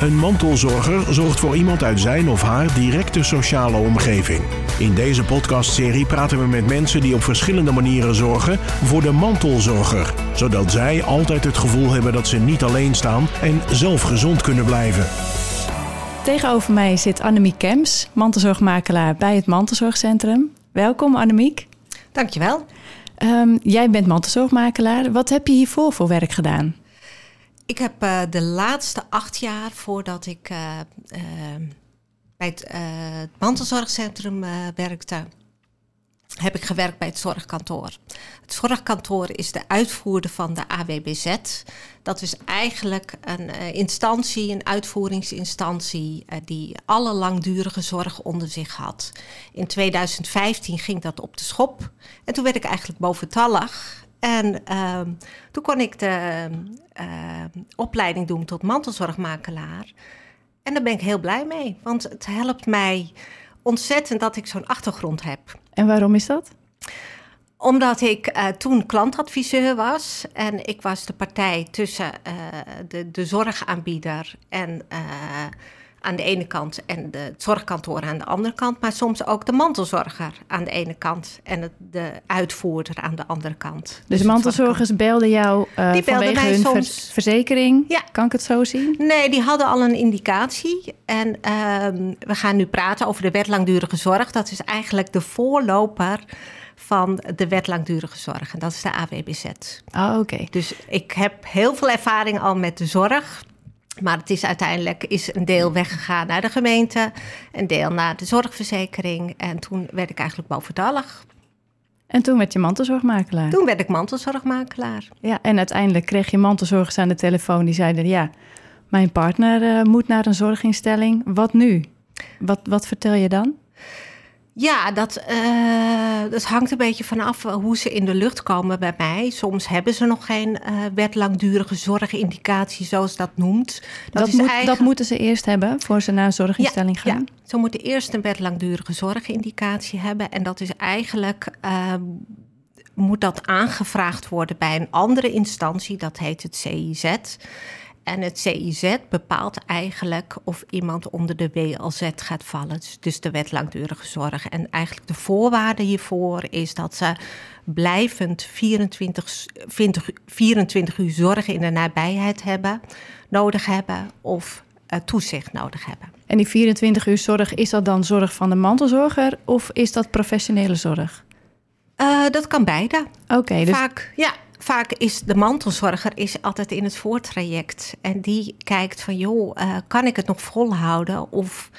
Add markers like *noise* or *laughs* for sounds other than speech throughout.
Een mantelzorger zorgt voor iemand uit zijn of haar directe sociale omgeving. In deze podcastserie praten we met mensen die op verschillende manieren zorgen voor de mantelzorger, zodat zij altijd het gevoel hebben dat ze niet alleen staan en zelf gezond kunnen blijven. Tegenover mij zit Annemiek Kems, mantelzorgmakelaar bij het Mantelzorgcentrum. Welkom Annemiek. Dankjewel. Um, jij bent mantelzorgmakelaar. Wat heb je hiervoor voor werk gedaan? Ik heb uh, de laatste acht jaar voordat ik uh, uh, bij het, het mantelzorgcentrum werkte, heb ik gewerkt bij het zorgkantoor. Het zorgkantoor is de uitvoerder van de AWBZ. Dat is eigenlijk een instantie, een uitvoeringsinstantie, die alle langdurige zorg onder zich had. In 2015 ging dat op de schop. En toen werd ik eigenlijk boventallig. En uh, toen kon ik de opleiding doen tot mantelzorgmakelaar. En daar ben ik heel blij mee, want het helpt mij ontzettend dat ik zo'n achtergrond heb. En waarom is dat? Omdat ik uh, toen klantadviseur was en ik was de partij tussen uh, de, de zorgaanbieder en uh, aan de ene kant en de, het zorgkantoor aan de andere kant, maar soms ook de mantelzorger aan de ene kant en het, de uitvoerder aan de andere kant. Dus, dus de mantelzorgers belden jou uh, die belden vanwege hun soms... verzekering? Ja. Kan ik het zo zien? Nee, die hadden al een indicatie. En uh, we gaan nu praten over de wet langdurige zorg. Dat is eigenlijk de voorloper van de wet langdurige zorg. En dat is de AWBZ. Oh, oké. Okay. Dus ik heb heel veel ervaring al met de zorg. Maar het is uiteindelijk is een deel weggegaan naar de gemeente, een deel naar de zorgverzekering. En toen werd ik eigenlijk boventallig. En toen werd je mantelzorgmakelaar? Toen werd ik mantelzorgmakelaar. Ja, en uiteindelijk kreeg je mantelzorgers aan de telefoon die zeiden: Ja, mijn partner uh, moet naar een zorginstelling. Wat nu? Wat, wat vertel je dan? Ja, dat, uh, dat hangt een beetje vanaf hoe ze in de lucht komen bij mij. Soms hebben ze nog geen uh, wet langdurige zorgindicatie, zoals dat noemt. Dat, dat, moet, eigen... dat, moeten ze eerst hebben voor ze naar een zorginstelling ja, gaan? Ja, ze moeten eerst een wet langdurige zorgindicatie hebben. En dat is eigenlijk, uh, moet dat aangevraagd worden bij een andere instantie, dat heet het CIZ. En het CIZ bepaalt eigenlijk of iemand onder de WLZ gaat vallen. Dus de wet langdurige zorg. En eigenlijk de voorwaarde hiervoor is dat ze blijvend 24, 20, 24 uur zorg in de nabijheid hebben, nodig hebben of uh, toezicht nodig hebben. En die 24 uur zorg, is dat dan zorg van de mantelzorger of is dat professionele zorg? Uh, dat kan beide. Oké, okay, dus... Vaak, ja, vaak is de mantelzorger is altijd in het voortraject. En die kijkt van, joh, uh, kan ik het nog volhouden? Of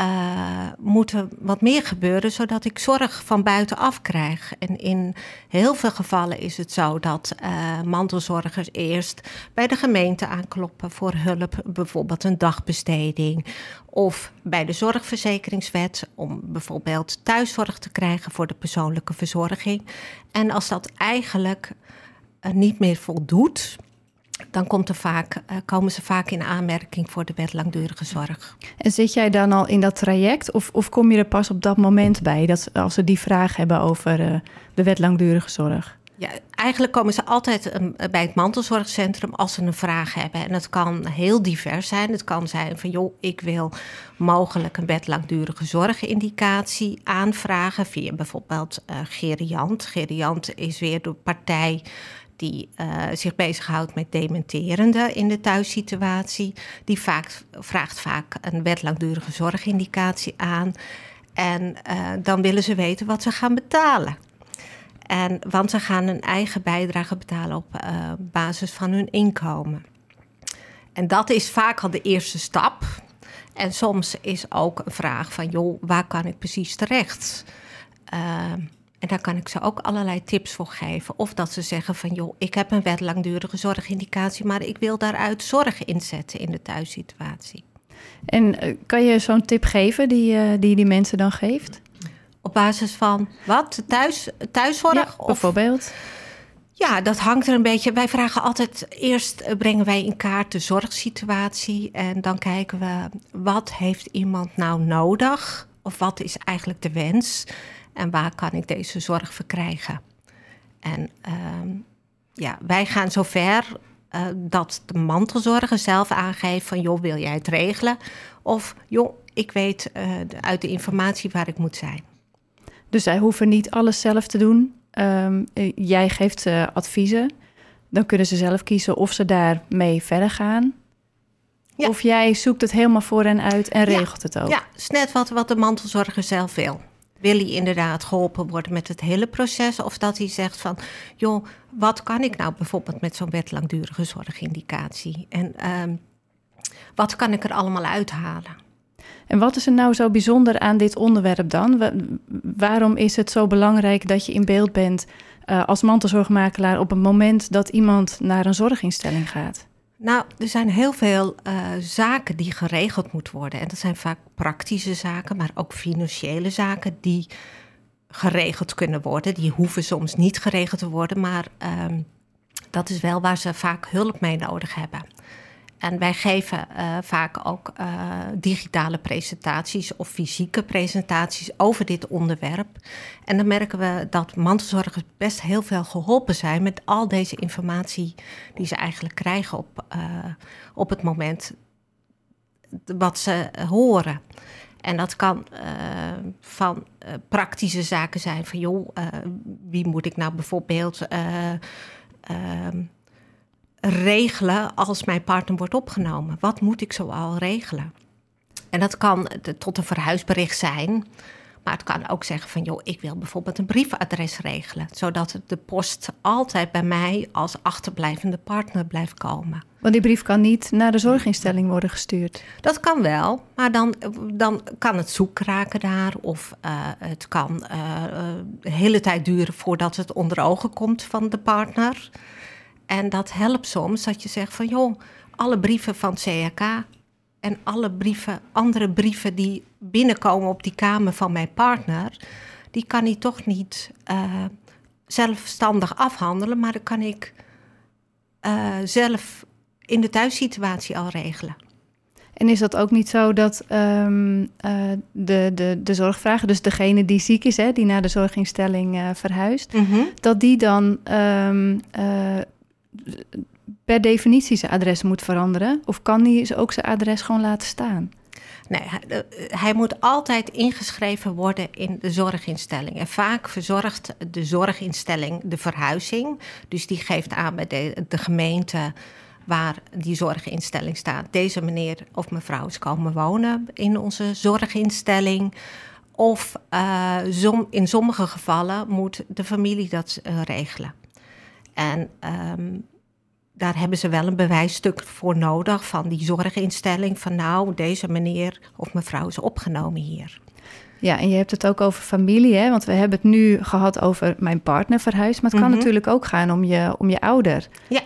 uh, moet er wat meer gebeuren, zodat ik zorg van buitenaf krijg? En in heel veel gevallen is het zo dat uh, mantelzorgers eerst bij de gemeente aankloppen voor hulp, bijvoorbeeld een dagbesteding. Of bij de zorgverzekeringswet om bijvoorbeeld thuiszorg te krijgen voor de persoonlijke verzorging. En als dat eigenlijk niet meer voldoet, dan komt er vaak, uh, komen ze vaak in aanmerking voor de wet langdurige zorg. En zit jij dan al in dat traject of, of kom je er pas op dat moment bij, dat, als ze die vraag hebben over uh, de wet langdurige zorg? Ja, eigenlijk komen ze altijd um, bij het mantelzorgcentrum als ze een vraag hebben. En het kan heel divers zijn. Het kan zijn van, joh, ik wil mogelijk een wet langdurige zorgindicatie aanvragen via bijvoorbeeld uh, Geriant. Geriant is weer de partij die uh, zich bezighoudt met dementerende in de thuissituatie. Die vaak, vraagt vaak een wet langdurige zorgindicatie aan. En uh, dan willen ze weten wat ze gaan betalen. En, want ze gaan een eigen bijdrage betalen op uh, basis van hun inkomen. En dat is vaak al de eerste stap. En soms is ook een vraag van, joh, waar kan ik precies terecht? En daar kan ik ze ook allerlei tips voor geven. Of dat ze zeggen van joh, ik heb een wet langdurige zorgindicatie, maar ik wil daaruit zorg inzetten in de thuissituatie. En uh, kan je zo'n tip geven die, uh, die die mensen dan geeft? Op basis van wat? Thuis, thuiszorg? Ja, of, bijvoorbeeld. Ja, dat hangt er een beetje. Wij vragen altijd eerst uh, brengen wij in kaart de zorgsituatie en dan kijken we wat heeft iemand nou nodig of wat is eigenlijk de wens en waar kan ik deze zorg verkrijgen. En uh, ja, wij gaan zover uh, dat de mantelzorger zelf aangeeft van joh, wil jij het regelen? Of joh, ik weet uh, uit de informatie waar ik moet zijn. Dus zij hoeven niet alles zelf te doen. Um, jij geeft ze adviezen. Dan kunnen ze zelf kiezen of ze daarmee verder gaan. Ja. Of jij zoekt het helemaal voor hen uit en regelt het ook. Ja, is net wat, wat de mantelzorger zelf wil. Wil hij inderdaad geholpen worden met het hele proces? Of dat hij zegt van, joh, wat kan ik nou bijvoorbeeld met zo'n wet langdurige zorgindicatie? En uh, wat kan ik er allemaal uithalen? En wat is er nou zo bijzonder aan dit onderwerp dan? Waarom is het zo belangrijk dat je in beeld bent uh, als mantelzorgmakelaar op het moment dat iemand naar een zorginstelling gaat? Nou, er zijn heel veel uh, zaken die geregeld moeten worden. En dat zijn vaak praktische zaken, maar ook financiële zaken die geregeld kunnen worden. Die hoeven soms niet geregeld te worden, maar um, dat is wel waar ze vaak hulp mee nodig hebben. En wij geven uh, vaak ook uh, digitale presentaties of fysieke presentaties over dit onderwerp. En dan merken we dat mantelzorgers best heel veel geholpen zijn met al deze informatie die ze eigenlijk krijgen op, uh, op het moment wat ze horen. En dat kan van praktische zaken zijn van joh, wie moet ik nou bijvoorbeeld ehm, regelen als mijn partner wordt opgenomen? Wat moet ik zoal regelen? En dat kan tot een verhuisbericht zijn. Maar het kan ook zeggen van, joh, ik wil bijvoorbeeld een briefadres regelen. Zodat de post altijd bij mij als achterblijvende partner blijft komen. Want die brief kan niet naar de zorginstelling worden gestuurd? Dat kan wel, maar dan, dan kan het zoek raken daar. Of uh, het kan uh, de hele tijd duren voordat het onder ogen komt van de partner. En dat helpt soms dat je zegt van joh, alle brieven van het CRK en alle brieven, andere brieven die binnenkomen op die kamer van mijn partner, die kan hij toch niet uh, zelfstandig afhandelen, maar dat kan ik uh, zelf in de thuissituatie al regelen. En is dat ook niet zo dat um, uh, de, de, de zorgvrager, dus degene die ziek is, hè, die naar de zorginstelling uh, verhuist, mm -hmm. dat die dan um, uh, per definitie zijn adres moet veranderen? Of kan hij ook zijn adres gewoon laten staan? Nee, hij moet altijd ingeschreven worden in de zorginstelling. En vaak verzorgt de zorginstelling de verhuizing. Dus die geeft aan bij de, gemeente waar die zorginstelling staat. Deze meneer of mevrouw is komen wonen in onze zorginstelling. Of uh, in sommige gevallen moet de familie dat uh, regelen. En um, daar hebben ze wel een bewijsstuk voor nodig van die zorginstelling. Van nou, deze meneer of mevrouw is opgenomen hier. Ja, en je hebt het ook over familie, hè? Want we hebben het nu gehad over mijn partner verhuisd. Maar het kan mm -hmm. natuurlijk ook gaan om je, om je ouder. Ja.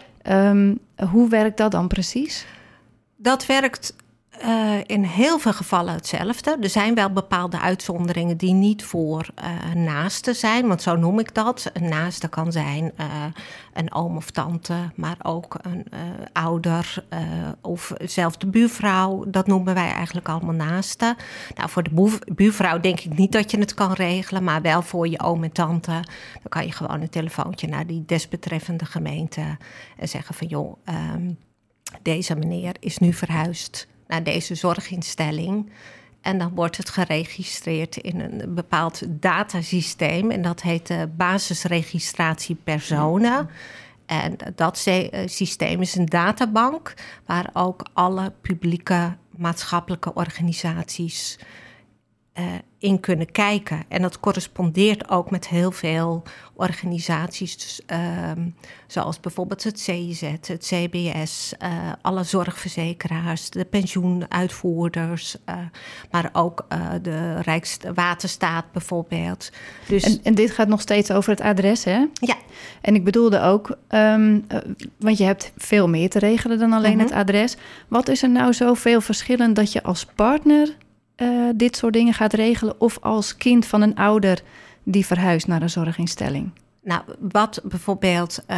Um, hoe werkt dat dan precies? Dat werkt uh, in heel veel gevallen hetzelfde. Er zijn wel bepaalde uitzonderingen die niet voor uh, naasten zijn, want zo noem ik dat. Een naaste kan zijn uh, een oom of tante, maar ook een ouder of zelfs de buurvrouw. Dat noemen wij eigenlijk allemaal naasten. Nou, voor de buurvrouw denk ik niet dat je het kan regelen, maar wel voor je oom en tante. Dan kan je gewoon een telefoontje naar die desbetreffende gemeente en zeggen van joh. Um, deze meneer is nu verhuisd naar deze zorginstelling. En dan wordt het geregistreerd in een bepaald datasysteem. En dat heet de basisregistratie personen. En dat systeem is een databank waar ook alle publieke maatschappelijke organisaties uh, in kunnen kijken. En dat correspondeert ook met heel veel organisaties, dus, uh, zoals bijvoorbeeld het CIZ, het CBS, uh, eh, alle zorgverzekeraars, de pensioenuitvoerders, uh, maar ook de Rijkswaterstaat bijvoorbeeld. Dus... En, en, dit gaat nog steeds over het adres, hè? Ja. En ik bedoelde ook, um, want je hebt veel meer te regelen dan alleen -hmm. het adres. Wat is er nou zoveel verschillend dat je als partner uh, dit soort dingen gaat regelen of als kind van een ouder die verhuist naar een zorginstelling? Nou, wat bijvoorbeeld uh,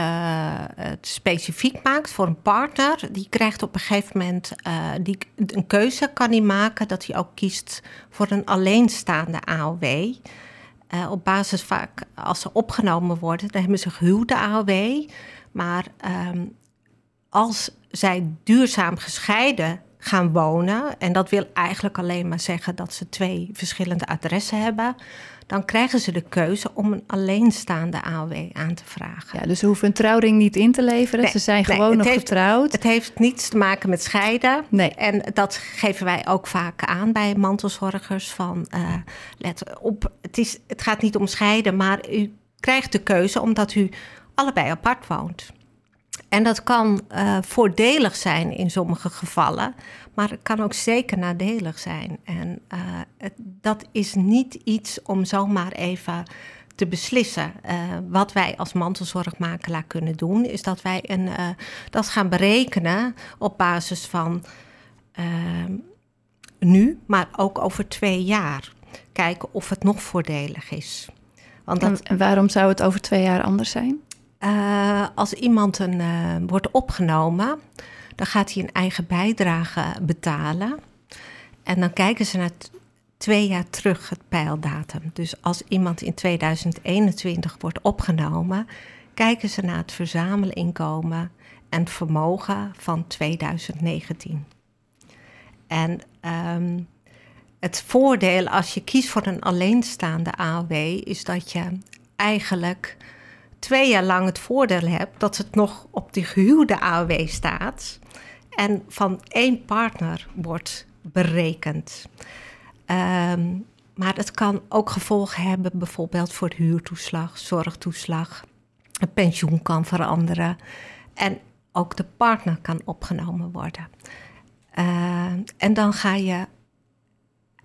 het specifiek maakt voor een partner, die krijgt op een gegeven moment uh, die, een keuze kan hij maken dat hij ook kiest voor een alleenstaande AOW. Op basis vaak als ze opgenomen worden, dan hebben ze gehuwde AOW. Maar um, als zij duurzaam gescheiden gaan wonen, en dat wil eigenlijk alleen maar zeggen dat ze twee verschillende adressen hebben, dan krijgen ze de keuze om een alleenstaande AOW aan te vragen. Ja, dus ze hoeven een trouwring niet in te leveren. ze zijn gewoon nog getrouwd. Het heeft niets te maken met scheiden. Nee. En dat geven wij ook vaak aan bij mantelzorgers. Van, uh, let op, het, is, het gaat niet om scheiden, maar u krijgt de keuze omdat u allebei apart woont. En dat kan uh, voordelig zijn in sommige gevallen, maar het kan ook zeker nadelig zijn. En het, dat is niet iets om zomaar even te beslissen. Uh, wat wij als mantelzorgmakelaar kunnen doen, is dat wij een, dat gaan berekenen op basis van nu, maar ook over twee jaar. Kijken of het nog voordelig is. Want dat... En waarom zou het over twee jaar anders zijn? Uh, als iemand een, uh, wordt opgenomen, dan gaat hij een eigen bijdrage betalen. En dan kijken ze naar twee jaar terug het pijldatum. Dus als iemand in 2021 wordt opgenomen, kijken ze naar het verzamelinkomen en vermogen van 2019. En um, het voordeel als je kiest voor een alleenstaande AOW is dat je eigenlijk twee jaar lang het voordeel hebt dat het nog op de gehuwde AOW staat en van één partner wordt berekend. Um, maar het kan ook gevolgen hebben, bijvoorbeeld voor huurtoeslag, zorgtoeslag. Het pensioen kan veranderen en ook de partner kan opgenomen worden. Uh, en dan ga je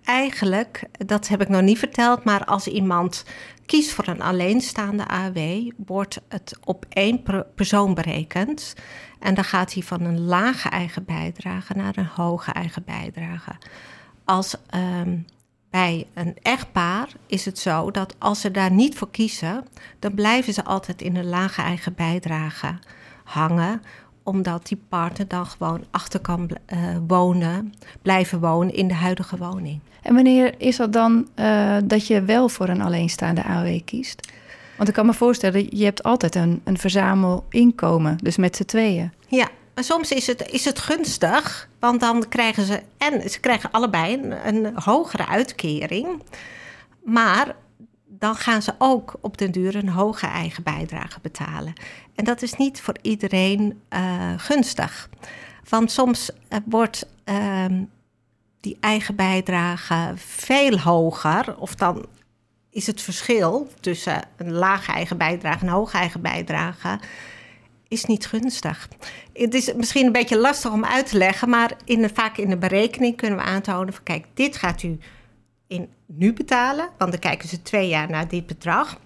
eigenlijk, dat heb ik nog niet verteld, maar als iemand kiest voor een alleenstaande AW, wordt het op één persoon berekend. En dan gaat hij van een lage eigen bijdrage naar een hoge eigen bijdrage. Als um, bij een echtpaar is het zo dat als ze daar niet voor kiezen, dan blijven ze altijd in een lage eigen bijdrage hangen omdat die partner dan gewoon achter kan uh, wonen, blijven wonen in de huidige woning. En wanneer is dat dan uh, dat je wel voor een alleenstaande AOW kiest? Want ik kan me voorstellen, je hebt altijd een, een verzamelinkomen, dus met z'n tweeën. Ja, maar soms is het, is het gunstig, want dan krijgen ze... en ze krijgen allebei een, een hogere uitkering. Maar dan gaan ze ook op den duur een hoge eigen bijdrage betalen. En dat is niet voor iedereen uh, gunstig. Want soms uh, wordt uh, die eigen bijdrage veel hoger, of dan is het verschil tussen een lage eigen bijdrage en een hoge eigen bijdrage is niet gunstig. Het is misschien een beetje lastig om uit te leggen, maar in de, vaak in de berekening kunnen we aantonen van kijk, dit gaat u in nu betalen, want dan kijken ze twee jaar naar dit bedrag.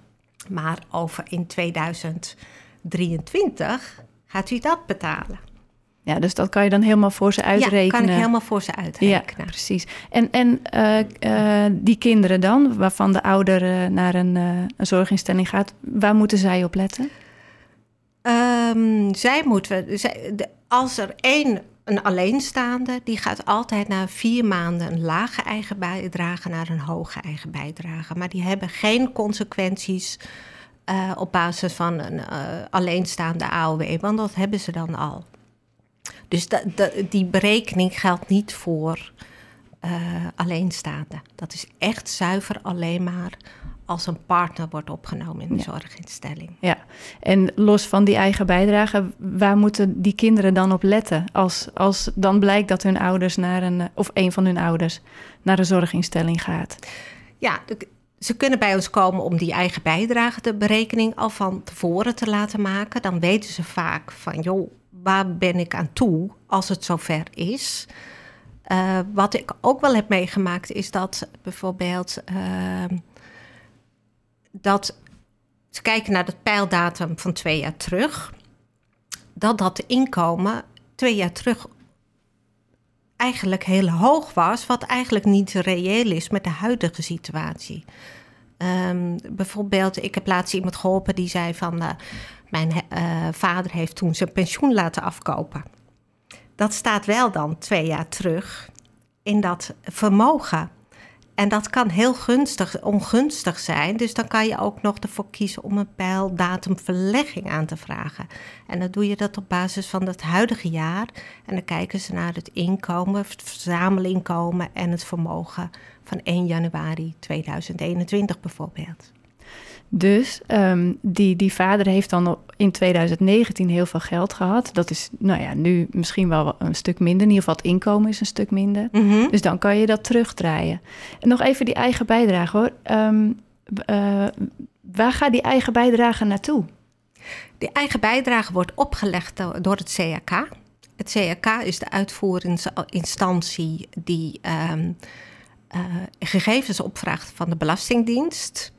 Maar over in 2023 gaat u dat betalen. Ja, dus dat kan je dan helemaal voor ze uitrekenen. Ja, kan ik helemaal voor ze uitrekenen. Ja, precies. En, en uh, uh, die kinderen dan, waarvan de ouder uh, naar een, een, zorginstelling gaat, waar moeten zij op letten? Um, zij moeten, zij, de, als er één een alleenstaande die gaat altijd na vier maanden een lage eigen bijdrage naar een hoge eigen bijdrage. Maar die hebben geen consequenties uh, op basis van een uh, alleenstaande AOW, want dat hebben ze dan al. Dus die berekening geldt niet voor uh, alleenstaande. Dat is echt zuiver alleen maar als een partner wordt opgenomen in de zorginstelling. Ja, en los van die eigen bijdrage, waar moeten die kinderen dan op letten? Als, als dan blijkt dat hun ouders naar een, of een van hun ouders naar een zorginstelling gaat. Ja, ze kunnen bij ons komen om die eigen bijdrage de berekening al van tevoren te laten maken. Dan weten ze vaak van, joh, waar ben ik aan toe als het zover is? Uh, wat ik ook wel heb meegemaakt is dat bijvoorbeeld... Uh, dat ze kijken naar het pijldatum van twee jaar terug, dat dat inkomen twee jaar terug eigenlijk heel hoog was, wat eigenlijk niet reëel is met de huidige situatie. Um, bijvoorbeeld, ik heb laatst iemand geholpen die zei van uh, mijn uh, vader heeft toen zijn pensioen laten afkopen. Dat staat wel dan twee jaar terug in dat vermogen. En dat kan heel gunstig, ongunstig zijn. Dus dan kan je ook nog ervoor kiezen om een pijldatumverlegging aan te vragen. En dan doe je dat op basis van het huidige jaar. En dan kijken ze naar het inkomen, het verzamelinkomen en het vermogen van 1 januari 2021 bijvoorbeeld. Dus um, die, die vader heeft dan in 2019 heel veel geld gehad. Dat is nou ja, nu misschien wel een stuk minder. In ieder geval het inkomen is een stuk minder. Mhm. Dus dan kan je dat terugdraaien. En nog even die eigen bijdrage hoor. Um, uh, waar gaat die eigen bijdrage naartoe? Die eigen bijdrage wordt opgelegd door het CAK. Het CAK is de uitvoeringsinstantie die um, uh, gegevens opvraagt van de Belastingdienst.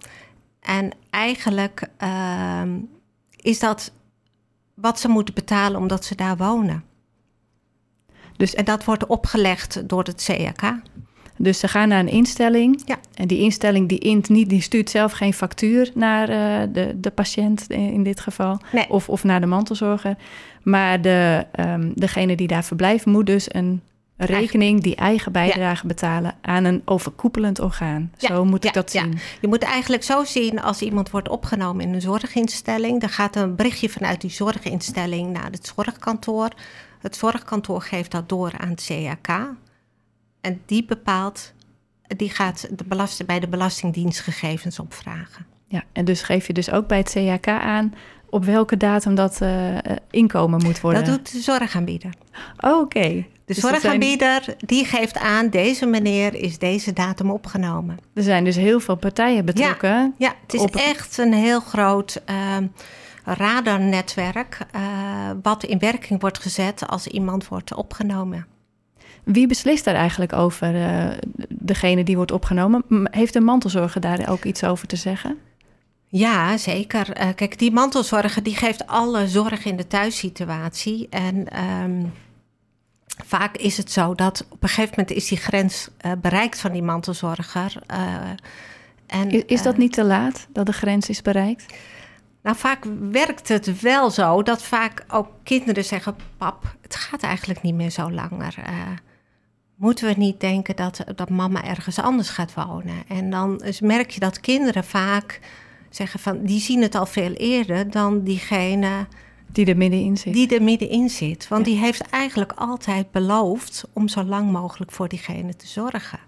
En eigenlijk uh, is dat wat ze moeten betalen omdat ze daar wonen. Dus, en dat wordt opgelegd door het CAK. Dus ze gaan naar een instelling. Ja. En die instelling die, int niet, die stuurt zelf geen factuur naar uh, de, de patiënt in dit geval. Nee. Of, of naar de mantelzorger. Maar de, um, degene die daar verblijft moet dus een rekening die eigen bijdrage ja. betalen aan een overkoepelend orgaan. Ja, zo moet ja, ik dat zien. Je moet eigenlijk zo zien als iemand wordt opgenomen in een zorginstelling. Dan gaat een berichtje vanuit die zorginstelling naar het zorgkantoor. Het zorgkantoor geeft dat door aan het CAK. En die bepaalt, die gaat de belast, bij de Belastingdienst gegevens opvragen. Ja, en dus geef je dus ook bij het CAK aan op welke datum dat uh, inkomen moet worden? Dat doet de zorgaanbieder. Oh, oké. Okay. De dus zorgaanbieder zijn... die geeft aan, deze meneer is deze datum opgenomen. Er zijn dus heel veel partijen betrokken. Ja, ja het is op... echt een heel groot uh, radarnetwerk... Uh, wat in werking wordt gezet als iemand wordt opgenomen. Wie beslist daar eigenlijk over, uh, degene die wordt opgenomen? Heeft de mantelzorger daar ook iets over te zeggen? Ja, zeker. Uh, kijk, die mantelzorger die geeft alle zorg in de thuissituatie. En um, vaak is het zo dat op een gegeven moment is die grens uh, bereikt van die mantelzorger. Uh, en, is, is dat niet te laat dat de grens is bereikt? Nou, vaak werkt het wel zo dat vaak ook kinderen zeggen: Pap, het gaat eigenlijk niet meer zo langer. moeten we niet denken dat, dat mama ergens anders gaat wonen? En dan merk je dat kinderen vaak zeggen van die zien het al veel eerder dan diegene die er middenin zit. Die er middenin zit. Want ja. die heeft eigenlijk altijd beloofd om zo lang mogelijk voor diegene te zorgen.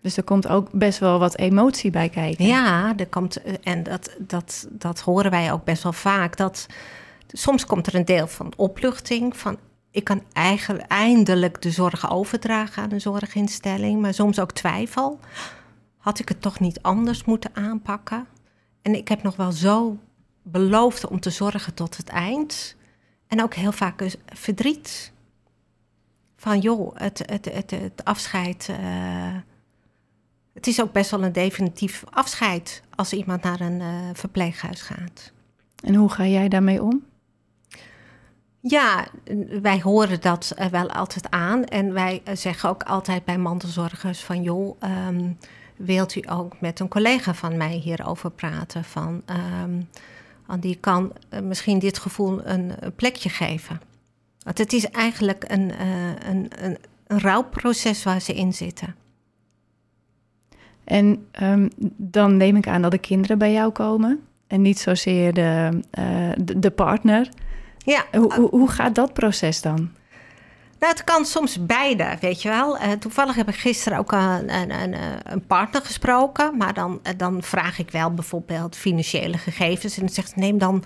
Dus er komt ook best wel wat emotie bij kijken. Ja, er komt, en dat, dat, dat horen wij ook best wel vaak. Dat, soms komt er een deel van opluchting. Van ik kan eigenlijk eindelijk de zorg overdragen aan een zorginstelling. Maar soms ook twijfel. Had ik het toch niet anders moeten aanpakken? En ik heb nog wel zo beloofd om te zorgen tot het eind. En ook heel vaak verdriet. Van joh, het, het, het, het afscheid. Uh, het is ook best wel een definitief afscheid als iemand naar een uh, verpleeghuis gaat. En hoe ga jij daarmee om? Ja, wij horen dat uh, wel altijd aan. En wij zeggen ook altijd bij mantelzorgers van joh. Um, wilt u ook met een collega van mij hierover praten? Van, um, want die kan uh, misschien dit gevoel een, plekje geven. Want het is eigenlijk een, uh, een, een, een rouwproces waar ze in zitten. En um, dan neem ik aan dat de kinderen bij jou komen en niet zozeer de, uh, de, de, partner. Ja. Hoe, hoe, hoe gaat dat proces dan? Nou, het kan soms beide, weet je wel. Uh, toevallig heb ik gisteren ook een, een, een partner gesproken. Maar dan, uh, dan vraag ik wel bijvoorbeeld financiële gegevens. En dan zegt neem dan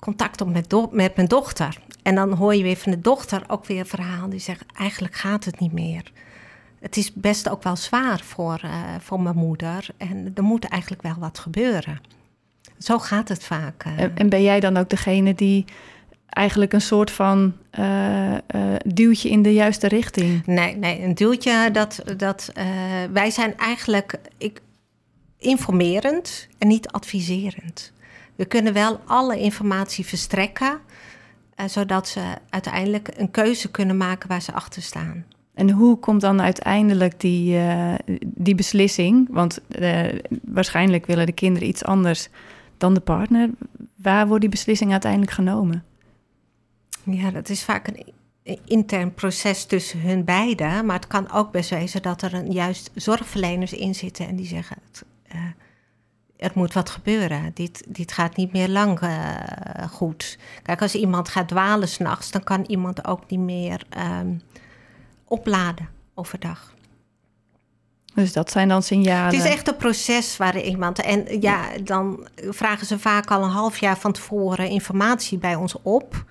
contact op met, met mijn dochter. En dan hoor je weer van de dochter ook weer een verhaal. Die zegt, eigenlijk gaat het niet meer. Het is best ook wel zwaar voor, voor mijn moeder. En er moet eigenlijk wel wat gebeuren. Zo gaat het vaak. En ben jij dan ook degene die eigenlijk een soort van uh, uh, duwtje in de juiste richting. Nee, nee een duwtje dat. dat uh, wij zijn eigenlijk ik, informerend en niet adviserend. We kunnen wel alle informatie verstrekken, zodat ze uiteindelijk een keuze kunnen maken waar ze achter staan. En hoe komt dan uiteindelijk die, die beslissing? Want waarschijnlijk willen de kinderen iets anders dan de partner. Waar wordt die beslissing uiteindelijk genomen? Ja, dat is vaak een intern proces tussen hun beiden. Maar het kan ook best wezen dat er een, juist zorgverleners in zitten en die zeggen: het, uh, er moet wat gebeuren. Dit, dit gaat niet meer lang uh, goed. Kijk, als iemand gaat dwalen s'nachts, dan kan iemand ook niet meer um, opladen overdag. Dus dat zijn dan signalen. Het is echt een proces waar iemand. En ja, dan vragen ze vaak al een half jaar van tevoren informatie bij ons op.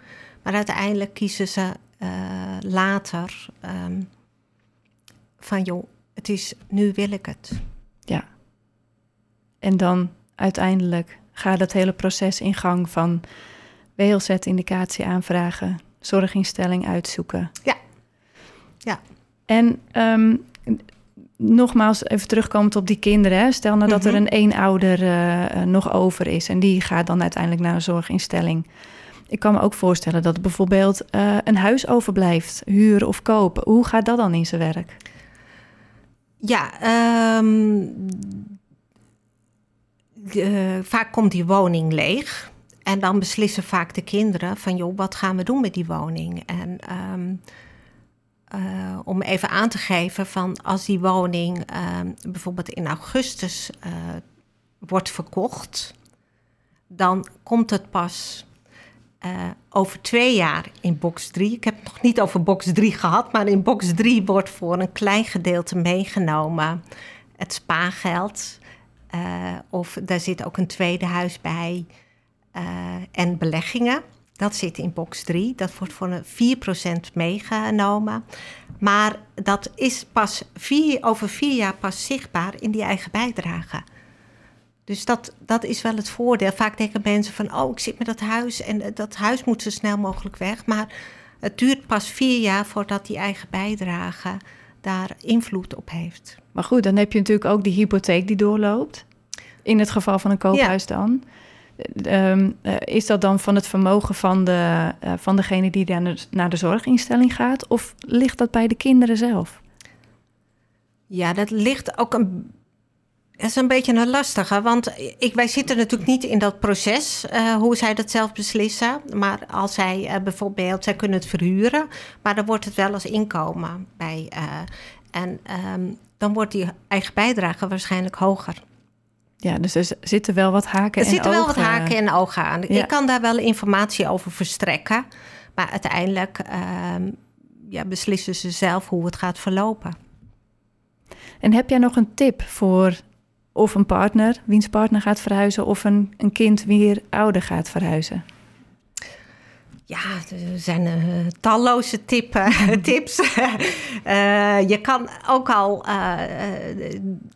Maar uiteindelijk kiezen ze uh, later um, van joh, het is nu wil ik het. Ja. En dan uiteindelijk gaat het hele proces in gang van WLZ-indicatie aanvragen, zorginstelling uitzoeken. Ja. Ja. En um, nogmaals even terugkomend op die kinderen. Hè. Stel nou dat mm -hmm. er een eenouder uh, nog over is en die gaat dan uiteindelijk naar een zorginstelling. Ik kan me ook voorstellen dat bijvoorbeeld uh, een huis overblijft, huren of kopen. Hoe gaat dat dan in zijn werk? Ja, um, de, vaak komt die woning leeg. En dan beslissen vaak de kinderen van, joh, wat gaan we doen met die woning? En um, uh, om even aan te geven van als die woning uh, bijvoorbeeld in augustus wordt verkocht, dan komt het pas over twee jaar in box 3. Ik heb het nog niet over box 3 gehad, maar in box 3 wordt voor een klein gedeelte meegenomen het spaargeld. of daar zit ook een tweede huis bij en beleggingen. Dat zit in box 3. Dat wordt voor een 4% meegenomen. Maar dat is pas vier, over vier jaar pas zichtbaar in die eigen bijdrage. Dus dat, dat is wel het voordeel. Vaak denken mensen van, oh, ik zit met dat huis en dat huis moet zo snel mogelijk weg. Maar het duurt pas vier jaar voordat die eigen bijdrage daar invloed op heeft. Maar goed, dan heb je natuurlijk ook die hypotheek die doorloopt. In het geval van een koophuis ja. dan. Um, uh, is dat dan van het vermogen van, de, uh, van degene die naar de, naar de zorginstelling gaat? Of ligt dat bij de kinderen zelf? Ja, dat ligt ook een. Dat is een beetje een lastige, want ik, wij zitten natuurlijk niet in dat proces, uh, hoe zij dat zelf beslissen. Maar als zij bijvoorbeeld, zij kunnen het verhuren, maar dan wordt het wel als inkomen bij. en um, dan wordt die eigen bijdrage waarschijnlijk hoger. Ja, dus er zitten wel wat haken en ogen. Er zitten wel wat haken en ogen aan. Ja. Ik kan daar wel informatie over verstrekken. Maar uiteindelijk uh, ja, beslissen ze zelf hoe het gaat verlopen. En heb jij nog een tip voor of een partner, wiens partner gaat verhuizen... of een, een kind wie ouder gaat verhuizen? Ja, er zijn uh, talloze *laughs* tips. uh, *laughs* je kan ook al uh,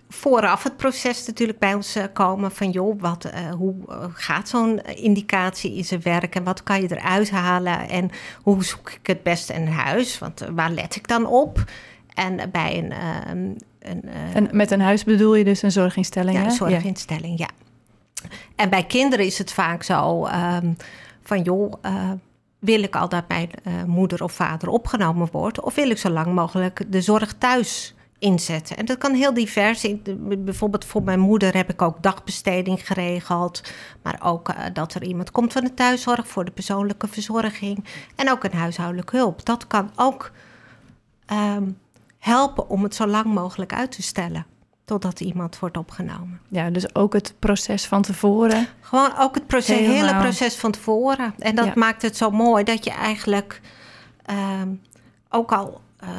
vooraf het proces natuurlijk bij ons komen van joh, wat, hoe gaat zo'n indicatie in zijn werk en wat kan je eruit halen en hoe zoek ik het beste een huis? Want waar let ik dan op? En bij een. Een en met een huis bedoel je dus een zorginstelling? Ja, een zorginstelling, ja. ja. En bij kinderen is het vaak zo um, van joh wil ik al dat mijn uh, moeder of vader opgenomen wordt? Of wil ik zo lang mogelijk de zorg thuis inzetten? En dat kan heel divers. zijn. Bijvoorbeeld voor mijn moeder heb ik ook dagbesteding geregeld. Maar ook uh, dat er iemand komt van de thuiszorg voor de persoonlijke verzorging. En ook een huishoudelijke hulp. Dat kan ook um, helpen om het zo lang mogelijk uit te stellen totdat iemand wordt opgenomen. Ja, dus ook het proces van tevoren. Gewoon ook het proces, Helemaal. hele proces van tevoren. En dat ja. maakt het zo mooi dat je eigenlijk um, ook al uh,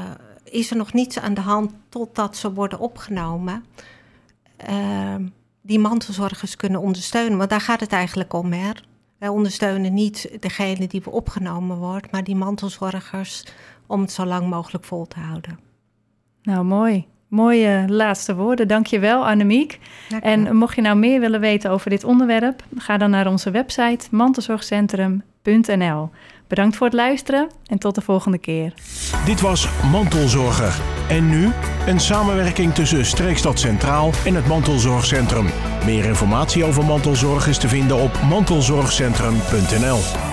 is er nog niets aan de hand totdat ze worden opgenomen. Uh, die mantelzorgers kunnen ondersteunen. Want daar gaat het eigenlijk om. Hè? Wij ondersteunen niet degene die opgenomen wordt, maar die mantelzorgers om het zo lang mogelijk vol te houden. Nou, mooi. Mooie laatste woorden. Dankjewel, Annemiek. En mocht je nou meer willen weten over dit onderwerp, ga dan naar onze website mantelzorgcentrum.nl. Bedankt voor het luisteren en tot de volgende keer. Dit was Mantelzorger. En nu een samenwerking tussen Streekstad Centraal en het Mantelzorgcentrum. Meer informatie over mantelzorg is te vinden op mantelzorgcentrum.nl.